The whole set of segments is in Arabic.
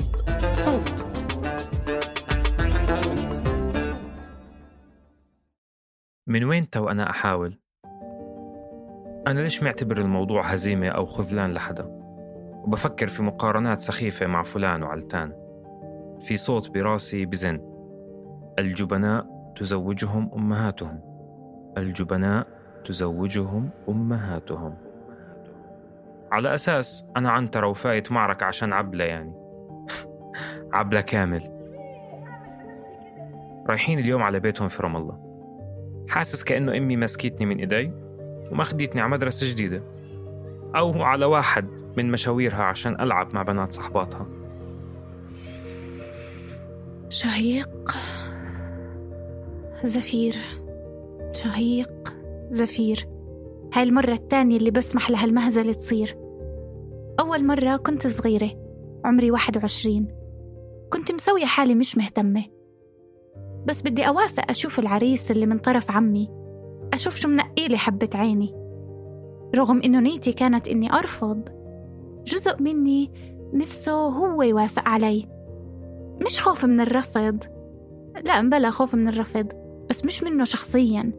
بودكاست صوت. من وين تو أنا أحاول؟ أنا ليش معتبر الموضوع هزيمة أو خذلان لحدا؟ وبفكر في مقارنات سخيفة مع فلان وعلتان. في صوت براسي بزن. الجبناء تزوجهم أمهاتهم. الجبناء تزوجهم أمهاتهم. على أساس أنا عنترة وفايت معركة عشان عبلة يعني. عبلة كامل. رايحين اليوم على بيتهم في رام الله. حاسس كأنه أمي مسكتني من إيدي وماخدتني على مدرسة جديدة. أو على واحد من مشاويرها عشان ألعب مع بنات صحباتها. شهيق زفير. شهيق زفير. هاي المرة التانية اللي بسمح لهالمهزلة تصير. أول مرة كنت صغيرة عمري واحد وعشرين. كنت مسوية حالي مش مهتمة. بس بدي أوافق أشوف العريس اللي من طرف عمي. أشوف شو منقيلي حبة عيني. رغم إنه نيتي كانت إني أرفض جزء مني نفسه هو يوافق علي. مش خوف من الرفض. لا بلا خوف من الرفض بس مش منه شخصيا.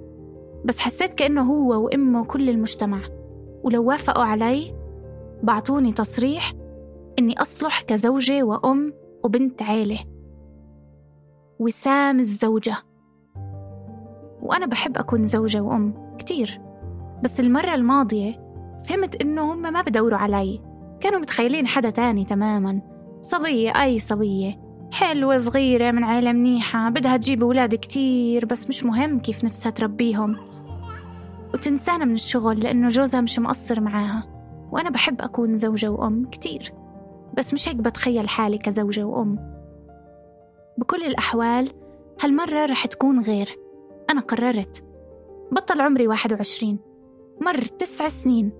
بس حسيت كأنه هو وأمه كل المجتمع. ولو وافقوا علي بعطوني تصريح إني أصلح كزوجة وأم وبنت عيلة. وسام الزوجة. وأنا بحب أكون زوجة وأم كتير. بس المرة الماضية فهمت إنه هم ما بدوروا علي. كانوا متخيلين حدا تاني تماما. صبية أي صبية. حلوة صغيرة من عيلة منيحة. بدها تجيب أولاد كتير بس مش مهم كيف نفسها تربيهم. وتنسانا من الشغل لأنه جوزها مش مقصر معاها. وأنا بحب أكون زوجة وأم كتير. بس مش هيك بتخيل حالي كزوجة وأم. بكل الأحوال هالمرة رح تكون غير. أنا قررت. بطل عمري واحد وعشرين. مر تسع سنين.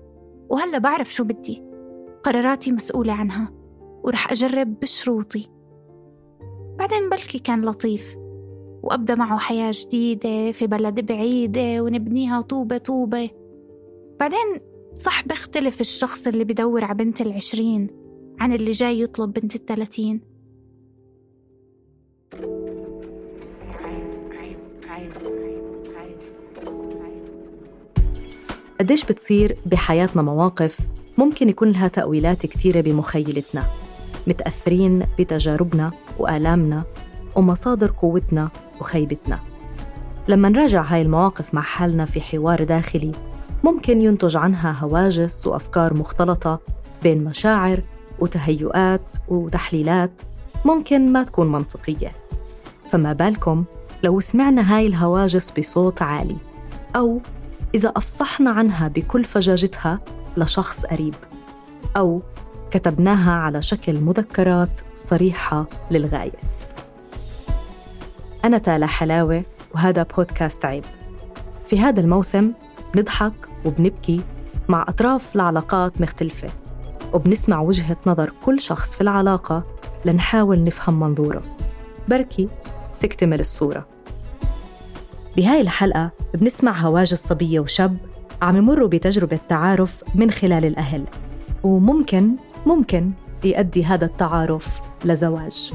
وهلأ بعرف شو بدي. قراراتي مسؤولة عنها. ورح أجرب بشروطي. بعدين بلكي كان لطيف. وأبدأ معه حياة جديدة في بلد بعيدة ونبنيها طوبة طوبة. بعدين صح بيختلف الشخص اللي بدور على بنت العشرين. عن اللي جاي يطلب بنت التلاتين. قديش بتصير بحياتنا مواقف ممكن يكون لها تأويلات كتيرة بمخيلتنا متأثرين بتجاربنا وآلامنا ومصادر قوتنا وخيبتنا. لما نراجع هاي المواقف مع حالنا في حوار داخلي ممكن ينتج عنها هواجس وأفكار مختلطة بين مشاعر وتهيؤات وتحليلات ممكن ما تكون منطقية. فما بالكم لو سمعنا هاي الهواجس بصوت عالي أو إذا أفصحنا عنها بكل فجاجتها لشخص قريب أو كتبناها على شكل مذكرات صريحة للغاية. أنا تالا حلاوة وهذا بودكاست عيب. في هذا الموسم نضحك وبنبكي مع أطراف لعلاقات مختلفة. وبنسمع وجهة نظر كل شخص في العلاقة لنحاول نفهم منظوره. بركي تكتمل الصورة. بهاي الحلقة بنسمع هواجس صبية وشاب عم يمروا بتجربة تعارف من خلال الأهل. وممكن ممكن يؤدي هذا التعارف لزواج.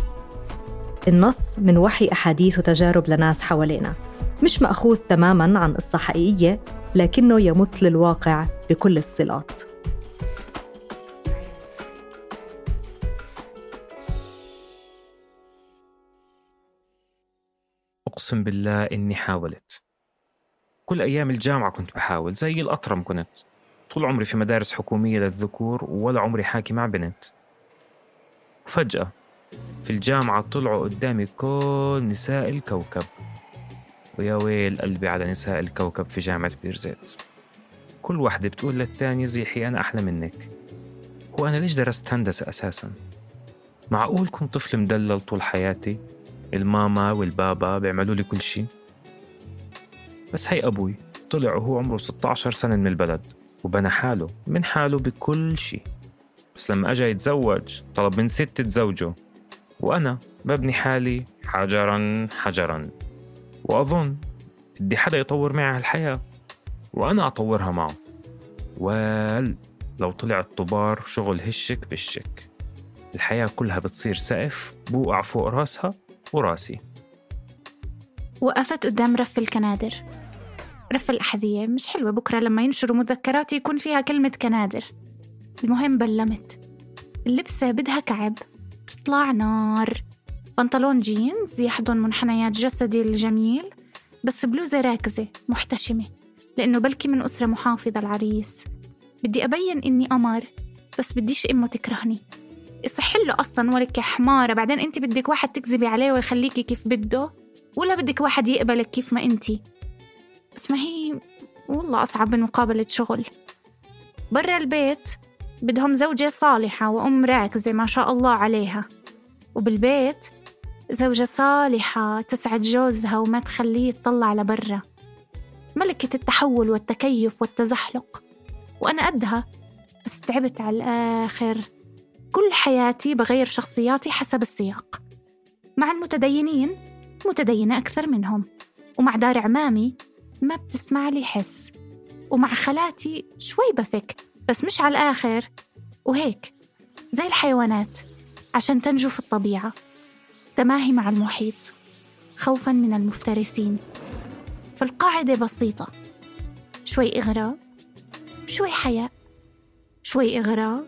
النص من وحي أحاديث وتجارب لناس حوالينا. مش مأخوذ تماماً عن قصة حقيقية لكنه يمت للواقع بكل الصلات. أقسم بالله إني حاولت. كل أيام الجامعة كنت بحاول زي الأطرم كنت. طول عمري في مدارس حكومية للذكور ولا عمري حاكي مع بنت. وفجأة في الجامعة طلعوا قدامي كل نساء الكوكب. ويا ويل قلبي على نساء الكوكب في جامعة بيرزيت. كل واحدة بتقول للتانية زيحي أنا أحلى منك. هو أنا ليش درست هندسة أساسا؟ معقول كنت طفل مدلل طول حياتي؟ الماما والبابا بيعملوا لي كل شيء بس هي أبوي طلع وهو عمره 16 سنة من البلد وبنى حاله من حاله بكل شيء بس لما أجا يتزوج طلب من ست تزوجه. وأنا ببني حالي حجرا حجرا. وأظن بدي حدا يطور معي هالحياة. وأنا أطورها معه. وال لو طلع الطبار شغل هشك بالشك الحياة كلها بتصير سقف بوقع فوق راسها. وراسي. وقفت قدام رف الكنادر. رف الأحذية مش حلوة بكرة لما ينشروا مذكراتي يكون فيها كلمة كنادر. المهم بلمت. اللبسة بدها كعب. تطلع نار. بنطلون جينز يحضن منحنيات جسدي الجميل. بس بلوزة راكزة محتشمة. لأنه بلكي من أسرة محافظة العريس. بدي أبين إني قمر بس بديش أمه تكرهني. يصح له أصلا ولك حمارة. بعدين أنت بدك واحد تكذبي عليه ويخليكي كيف بده ولا بدك واحد يقبلك كيف ما أنت. بس ما هي والله أصعب من مقابلة شغل. برا البيت بدهم زوجة صالحة وأم راكزة ما شاء الله عليها. وبالبيت زوجة صالحة تسعد جوزها وما تخليه يطلع لبرا. ملكة التحول والتكيف والتزحلق. وأنا قدها بس تعبت على الآخر. كل حياتي بغير شخصياتي حسب السياق. مع المتدينين متدينة أكثر منهم. ومع دار عمامي ما بتسمع لي حس. ومع خالاتي شوي بفك بس مش على الآخر. وهيك زي الحيوانات عشان تنجو في الطبيعة. تماهي مع المحيط خوفا من المفترسين. فالقاعدة بسيطة. شوي إغراء شوي حياء شوي إغراء.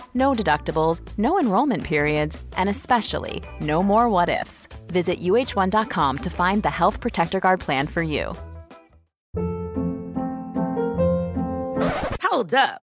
no deductibles, no enrollment periods, and especially no more what ifs. Visit uh1.com to find the Health Protector Guard plan for you. Hold up.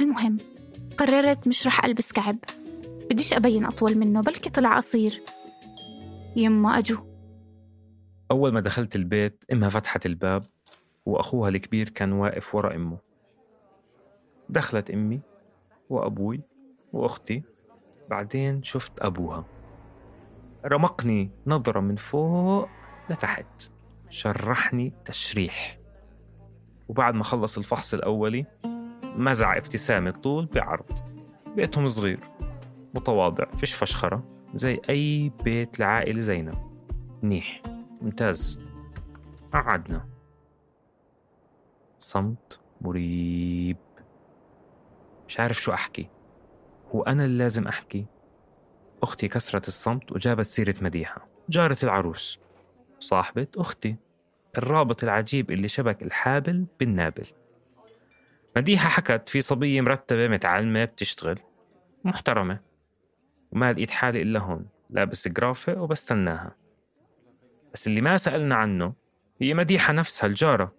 المهم قررت مش رح ألبس كعب. بديش أبين أطول منه بلكي طلع قصير. يما أجو. أول ما دخلت البيت أمها فتحت الباب وأخوها الكبير كان واقف ورا أمه. دخلت أمي وأبوي وأختي بعدين شفت أبوها. رمقني نظرة من فوق لتحت. شرحني تشريح. وبعد ما خلص الفحص الأولي مزع ابتسامة طول بعرض. بيتهم صغير متواضع فيش فشخرة زي أي بيت لعائلة زينب. منيح ممتاز. قعدنا. صمت مريب. مش عارف شو أحكي. هو أنا اللي لازم أحكي؟ أختي كسرت الصمت وجابت سيرة مديحة. جارة العروس. صاحبة أختي. الرابط العجيب اللي شبك الحابل بالنابل. مديحة حكت في صبية مرتبة متعلمة بتشتغل محترمة وما لقيت حالي إلا هون لابس جرافة وبستناها. بس اللي ما سألنا عنه هي مديحة نفسها الجارة.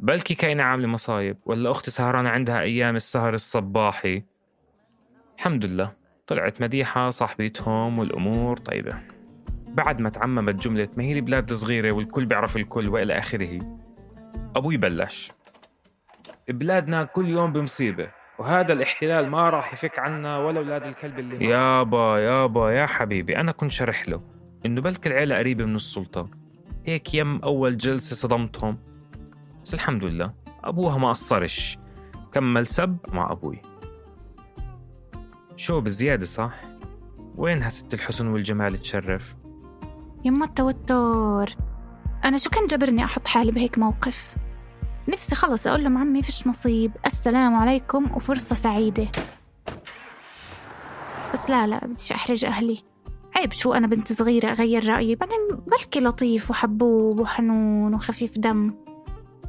بلكي كاينة عاملة مصايب ولا أختي سهرانة عندها أيام السهر الصباحي؟ الحمد لله طلعت مديحة صاحبتهم والأمور طيبة. بعد ما تعممت جملة ما هي البلاد صغيرة والكل بيعرف الكل وإلى آخره أبوي بلش. بلادنا كل يوم بمصيبة وهذا الاحتلال ما راح يفك عنا ولا أولاد الكلب اللي يابا يابا يا حبيبي أنا كنت شرح له إنه بلك العيلة قريبة من السلطة. هيك يم أول جلسة صدمتهم. بس الحمد لله أبوها ما قصرش. كمل سب مع أبوي. شو بزيادة صح؟ وينها ست الحسن والجمال تشرف؟ يما التوتر. أنا شو كان جبرني أحط حالي بهيك موقف؟ نفسي خلص أقول لهم عمي فيش نصيب. السلام عليكم وفرصة سعيدة. بس لا لا بديش أحرج أهلي. عيب شو أنا بنت صغيرة أغير رأيي. بعدين بلكي لطيف وحبوب وحنون وخفيف دم.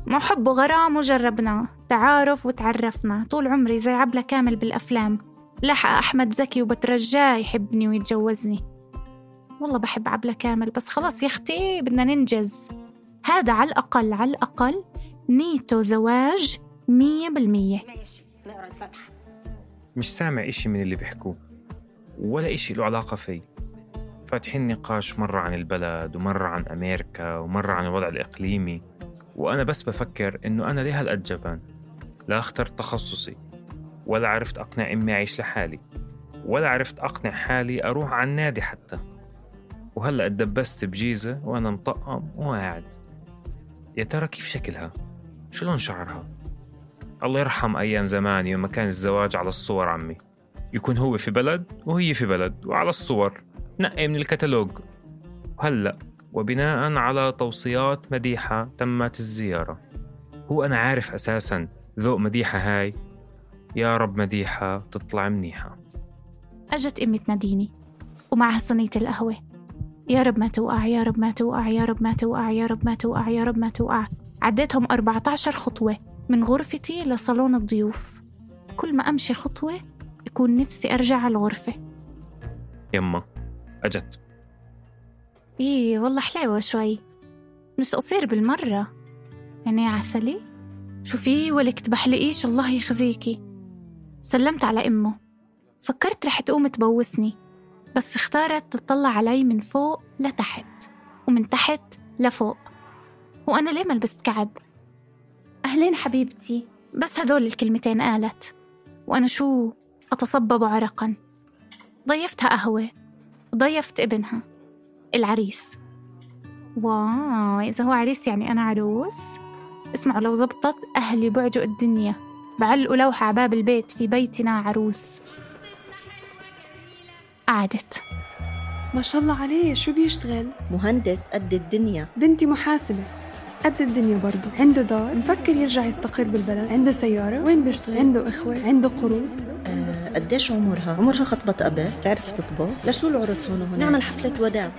ما حب وغرام وجربنا. تعارف وتعرفنا. طول عمري زي عبلة كامل بالأفلام. لحق أحمد زكي وبترجاه يحبني ويتجوزني. والله بحب عبلة كامل بس خلاص يا أختي بدنا ننجز. هذا على الأقل على الأقل نيته زواج مية بالمية. مش سامع إشي من اللي بيحكوه ولا إشي له علاقة في فاتحين نقاش مرة عن البلد ومرة عن أمريكا ومرة عن الوضع الإقليمي. وأنا بس بفكر إنه أنا ليه هالقد جبان لا اخترت تخصصي ولا عرفت أقنع أمي أعيش لحالي ولا عرفت أقنع حالي أروح على النادي حتى. وهلأ اتدبست بجيزة وأنا مطقم وقاعد يا ترى كيف شكلها؟ شو لون شعرها؟ الله يرحم أيام زمان يوم كان الزواج على الصور عمي. يكون هو في بلد وهي في بلد وعلى الصور نقي من الكتالوج. وهلأ وبناء على توصيات مديحة تمت الزيارة. هو أنا عارف أساسا ذوق مديحة هاي. يا رب مديحة تطلع منيحة. أجت أمي تناديني ومعها صينية القهوة. يا رب ما توقع يا رب ما توقع يا رب ما توقع يا رب ما توقع يا رب ما توقع. عديتهم 14 خطوة من غرفتي لصالون الضيوف. كل ما أمشي خطوة يكون نفسي أرجع على الغرفة. يما أجت. إيه والله حلاوة شوي. مش قصير بالمرة. يعني عسلي؟ شو في ولك تبحلقيش الله يخزيكي. سلمت على أمه. فكرت رح تقوم تبوسني. بس اختارت تطلع علي من فوق لتحت ومن تحت لفوق. وأنا ليه ما لبست كعب؟ أهلين حبيبتي بس هدول الكلمتين قالت وأنا شو أتصبب عرقا؟ ضيفتها قهوة وضيفت ابنها العريس. واو إذا هو عريس يعني أنا عروس؟ اسمعوا لو زبطت أهلي بعجوا الدنيا. بعلقوا لوحة على باب البيت في بيتنا عروس. قعدت. ما شاء الله عليه شو بيشتغل؟ مهندس قد الدنيا. بنتي محاسبة. قد الدنيا برضه. عنده دار مفكر يرجع يستقر بالبلد. عنده سيارة وين بيشتغل؟ عنده إخوة عنده قروض. آه قديش عمرها؟ عمرها خطبت قبل تعرف تطبخ؟ لشو العرس هون وهون نعمل حفلة وداع.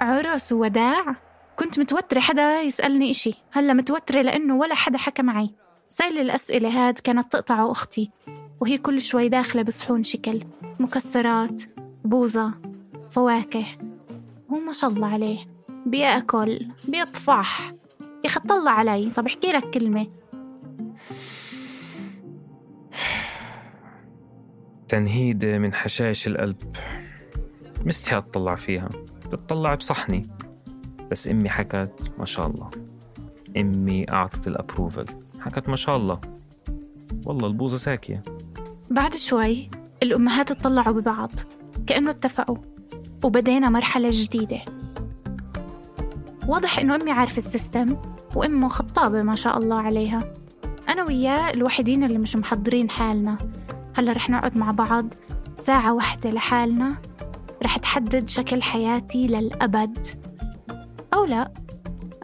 عرس ووداع كنت متوترة حدا يسألني إشي. هلا متوترة لأنه ولا حدا حكى معي. سيل الأسئلة هاد كانت تقطع أختي وهي كل شوي داخلة بصحون شكل. مكسرات بوظة فواكه. هو ما شاء الله عليه. بياكل بيطفح يا أخي طلع علي. طب احكي لك كلمة. تنهيدة من حشائش القلب مستحي أطلع فيها. بتطلع بصحني. بس أمي حكت ما شاء الله. أمي أعطت ال approval حكت ما شاء الله. والله البوظة زاكية. بعد شوي الأمهات اطلعوا ببعض. كأنه اتفقوا. وبدينا مرحلة جديدة. واضح إنه أمي عارفة ال system وأمه خطابة ما شاء الله عليها. أنا وياه الوحيدين اللي مش محضرين حالنا. هلأ رح نقعد مع بعض ساعة واحدة لحالنا. رح تحدد شكل حياتي للأبد. أو لا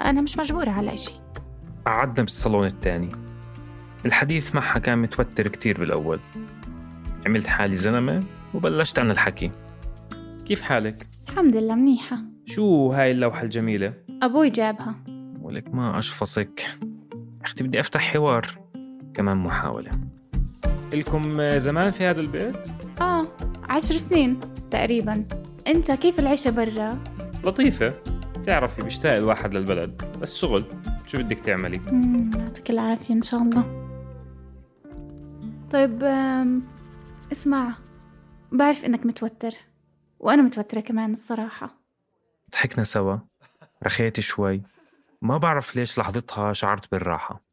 أنا مش مجبورة على إشي. قعدنا بالصالون الثاني الحديث معها كان متوتر كتير بالأول. عملت حالي زلمة وبلشت أنا الحكي. كيف حالك؟ الحمد لله منيحة. شو هاي اللوحة الجميلة؟ أبوي جابها. ولك ما أشفصك. أختي بدي أفتح حوار. كمان محاولة. إلكم زمان في هذا البيت؟ آه عشر سنين تقريبا. أنت كيف العيشة برا؟ لطيفة. تعرفي بيشتاق الواحد للبلد. بس شغل شو بدك تعملي؟ يعطيك العافية إن شاء الله. طيب اسمع. بعرف إنك متوتر. وأنا متوترة كمان الصراحة. ضحكنا سوا. رخيت شوي. ما بعرف ليش لحظتها شعرت بالراحة.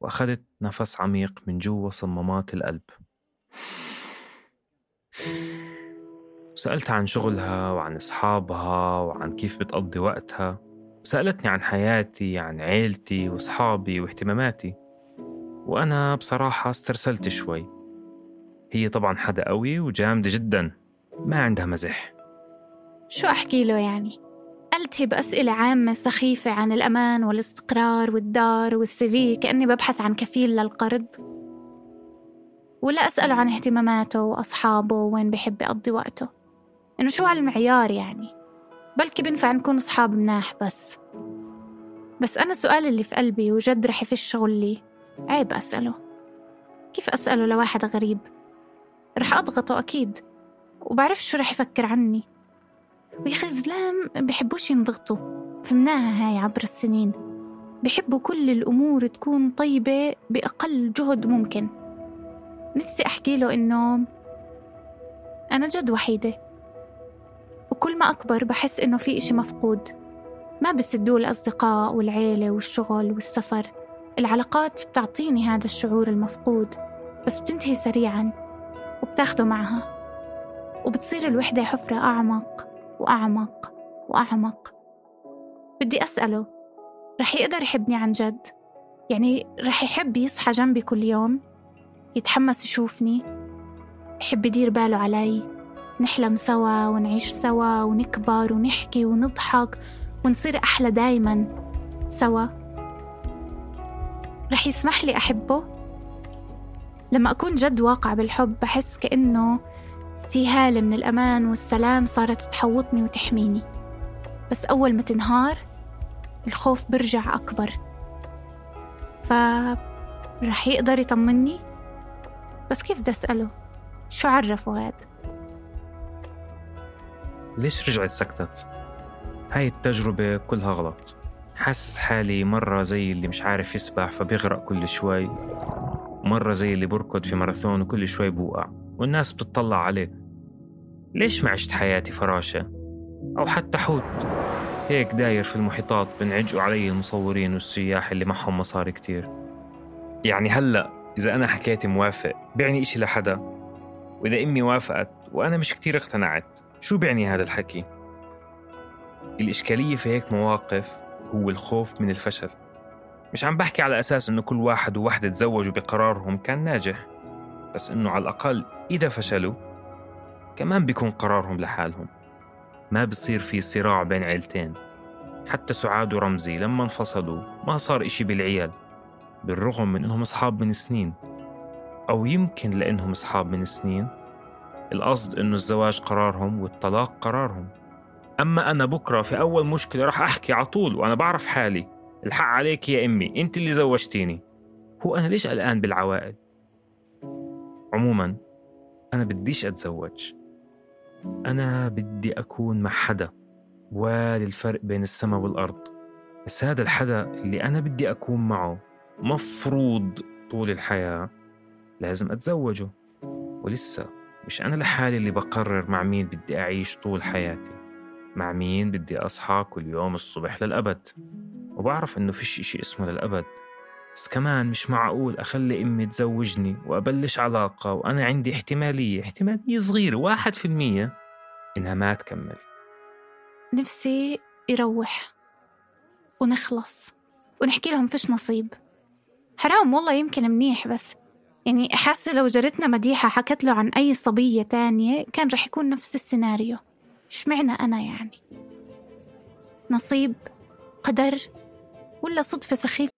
وأخذت نفس عميق من جوا صمامات القلب. سألت عن شغلها وعن أصحابها وعن كيف بتقضي وقتها. وسألتني عن حياتي عن عيلتي وأصحابي واهتماماتي. وأنا بصراحة استرسلت شوي. هي طبعا حدا قوي وجامدة جدا. ما عندها مزح. شو أحكي له يعني؟ ألتهي بأسئلة عامة سخيفة عن الأمان والإستقرار والدار والسيفي كأني ببحث عن كفيل للقرض. ولا أسأله عن اهتماماته وأصحابه وين بحب يقضي وقته. إنه شو هالمعيار يعني؟ بلكي بنفع نكون أصحاب مناح بس. بس أنا السؤال اللي في قلبي وجد رح يفش شغلي عيب أسأله. كيف أسأله لواحد غريب؟ رح أضغطه أكيد. وبعرف شو رح يفكر عني. ويخي زلام بحبوش ينضغطوا. فهمناها هاي عبر السنين. بحبوا كل الأمور تكون طيبة بأقل جهد ممكن. نفسي أحكي له إنه أنا جد وحيدة. وكل ما أكبر بحس إنه في إشي مفقود. ما بسدوه الأصدقاء والعيلة والشغل والسفر. العلاقات بتعطيني هذا الشعور المفقود بس بتنتهي سريعا وبتاخده معها. وبتصير الوحدة حفرة أعمق. وأعمق وأعمق. بدي أسأله رح يقدر يحبني عن جد؟ يعني رح يحب يصحى جنبي كل يوم؟ يتحمس يشوفني؟ يحب يدير باله علي؟ نحلم سوا ونعيش سوا ونكبر ونحكي ونضحك ونصير أحلى دايما سوا؟ رح يسمح لي أحبه؟ لما أكون جد واقع بالحب بحس كأنه في هالة من الأمان والسلام صارت تحوطني وتحميني. بس أول ما تنهار الخوف برجع أكبر. ف رح يقدر يطمني؟ بس كيف بدي أسأله؟ شو عرفه هاد ليش رجعت سكتت؟ هاي التجربة كلها غلط. حاسس حالي مرة زي اللي مش عارف يسبح فبيغرق كل شوي. مرة زي اللي بركض في ماراثون وكل شوي بوقع. والناس بتطلع عليه. ليش ما عشت حياتي فراشة؟ أو حتى حوت. هيك داير في المحيطات بنعجقوا علي المصورين والسياح اللي معهم مصاري كتير. يعني هلأ إذا أنا حكيت موافق بيعني إشي لحدا. وإذا أمي وافقت وأنا مش كتير اقتنعت شو بيعني هذا الحكي؟ الإشكالية في هيك مواقف هو الخوف من الفشل. مش عم بحكي على أساس إنه كل واحد ووحدة تزوجوا بقرارهم كان ناجح بس إنه على الأقل إذا فشلوا كمان بيكون قرارهم لحالهم. ما بصير في صراع بين عيلتين. حتى سعاد ورمزي لما انفصلوا ما صار إشي بالعيال بالرغم من إنهم أصحاب من سنين. أو يمكن لأنهم أصحاب من سنين. القصد إنه الزواج قرارهم والطلاق قرارهم. أما أنا بكرة في أول مشكلة راح أحكي على طول وأنا بعرف حالي. الحق عليك يا أمي أنت اللي زوجتيني. هو أنا ليش قلقان بالعوائل؟ عموما أنا بديش أتزوج. أنا بدي أكون مع حدا. والي الفرق بين السماء والأرض. بس هذا الحدا اللي أنا بدي أكون معه مفروض طول الحياة لازم أتزوجه. ولسه مش أنا لحالي اللي بقرر مع مين بدي أعيش طول حياتي. مع مين بدي أصحى كل يوم الصبح للأبد. وبعرف إنه فيش إشي اسمه للأبد. بس كمان مش معقول أخلي أمي تزوجني وأبلش علاقة وأنا عندي احتمالية احتمالية صغيرة واحد في المية إنها ما تكمل. نفسي يروح ونخلص ونحكي لهم فيش نصيب. حرام والله يمكن منيح بس يعني حاسة لو جارتنا مديحة حكت له عن أي صبية تانية كان رح يكون نفس السيناريو. اشمعنى أنا يعني؟ نصيب قدر ولا صدفة سخيفة؟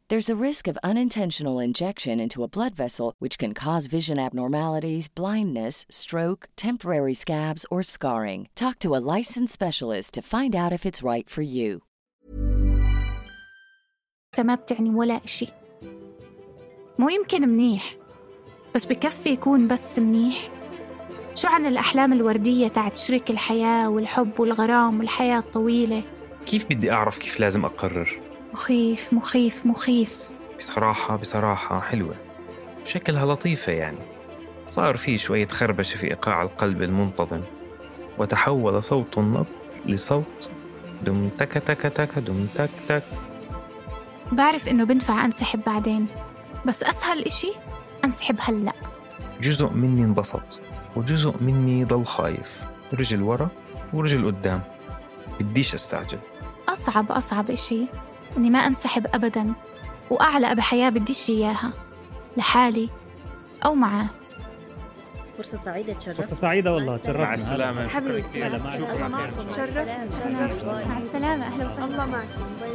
There's a risk of unintentional injection into a blood vessel, which can cause vision abnormalities, blindness, stroke, temporary scabs, or scarring. Talk to a licensed specialist to find out if it's right for you. فما بتعني ولا إشي مو يمكن منيح بس بكفي يكون بس منيح شو عن الأحلام الوردية تاعت شريك الحياة والحب والغرام والحياة الطويلة كيف بدي أعرف كيف لازم أقرر؟ مخيف مخيف مخيف. بصراحة بصراحة حلوة. شكلها لطيفة يعني. صار في شوية خربشة في إيقاع القلب المنتظم. وتحول صوت النبض لصوت دم تك تك تك دم تك تك. بعرف إنه بنفع أنسحب بعدين بس أسهل إشي أنسحب هلأ. جزء مني انبسط وجزء مني ضل خايف. رجل ورا ورجل قدام. بديش أستعجل. أصعب أصعب إشي. إني ما أنسحب أبدا وأعلى بحياة بديش إياها لحالي أو معاه. فرصة سعيدة تشرفنا. فرصة سعيدة والله تشرفنا. مع السلامة. شكرا كثير. شكرا شرفت شرفت مع السلامة أهلا وسهلا. الله معكم باي.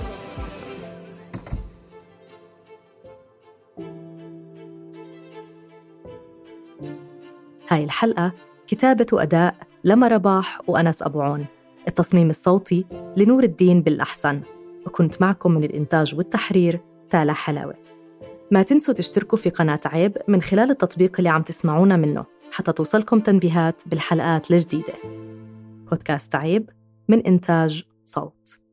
باي هاي الحلقة كتابة وأداء لما رباح وأنس أبو عون التصميم الصوتي لنور الدين بالأحسن. وكنت معكم من الإنتاج والتحرير تالا حلاوة. ما تنسوا تشتركوا في قناة عيب من خلال التطبيق اللي عم تسمعونا منه حتى توصلكم تنبيهات بالحلقات الجديدة. بودكاست عيب من إنتاج صوت.